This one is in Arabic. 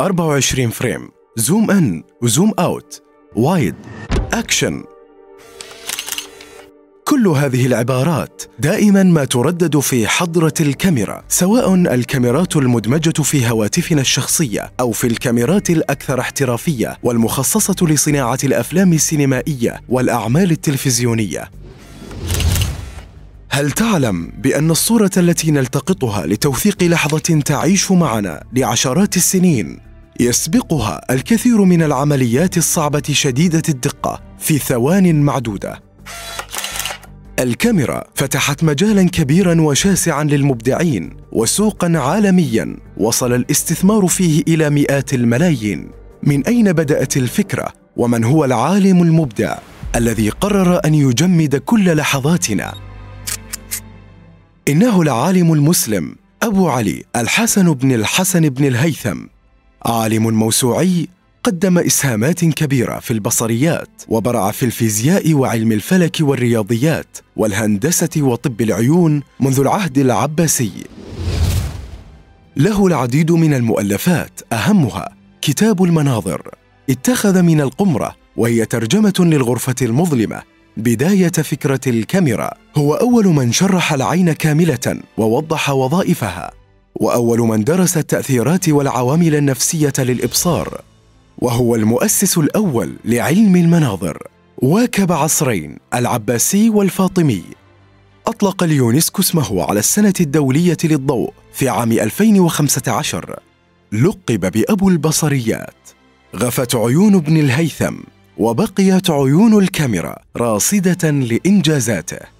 24 frame. zoom in و zoom out. wide. action. كل هذه العبارات دائما ما تردد في حضرة الكاميرا سواء الكاميرات المدمجة في هواتفنا الشخصية أو في الكاميرات الأكثر احترافية والمخصصة لصناعة الأفلام السينمائية والأعمال التلفزيونية. هل تعلم بأن الصورة التي نلتقطها لتوثيق لحظة تعيش معنا لعشرات السنين؟ يسبقها الكثير من العمليات الصعبة شديدة الدقة في ثوان معدودة. الكاميرا فتحت مجالا كبيرا وشاسعا للمبدعين وسوقا عالميا. وصل الاستثمار فيه إلى مئات الملايين. من أين بدأت الفكرة؟ ومن هو العالم المبدع الذي قرر أن يجمد كل لحظاتنا؟ إنه العالم المسلم أبو علي الحسن بن الحسن بن الهيثم. عالم موسوعي قدم إسهامات كبيرة في البصريات وبرع في الفيزياء وعلم الفلك والرياضيات والهندسة وطب العيون منذ العهد العباسي. له العديد من المؤلفات أهمها كتاب المناظر. اتخذ من القمرة وهي ترجمة للغرفة المظلمة بداية فكرة الكاميرا. هو أول من شرح العين كاملة ووضح وظائفها. وأول من درس التأثيرات والعوامل النفسية للإبصار وهو المؤسس الأول لعلم المناظر واكب عصرين العباسي والفاطمي. أطلق اليونسكو اسمه على السنة الدولية للضوء في عام 2015 لقب بأبو البصريات. غفت عيون ابن الهيثم وبقيت عيون الكاميرا راصدة لإنجازاته.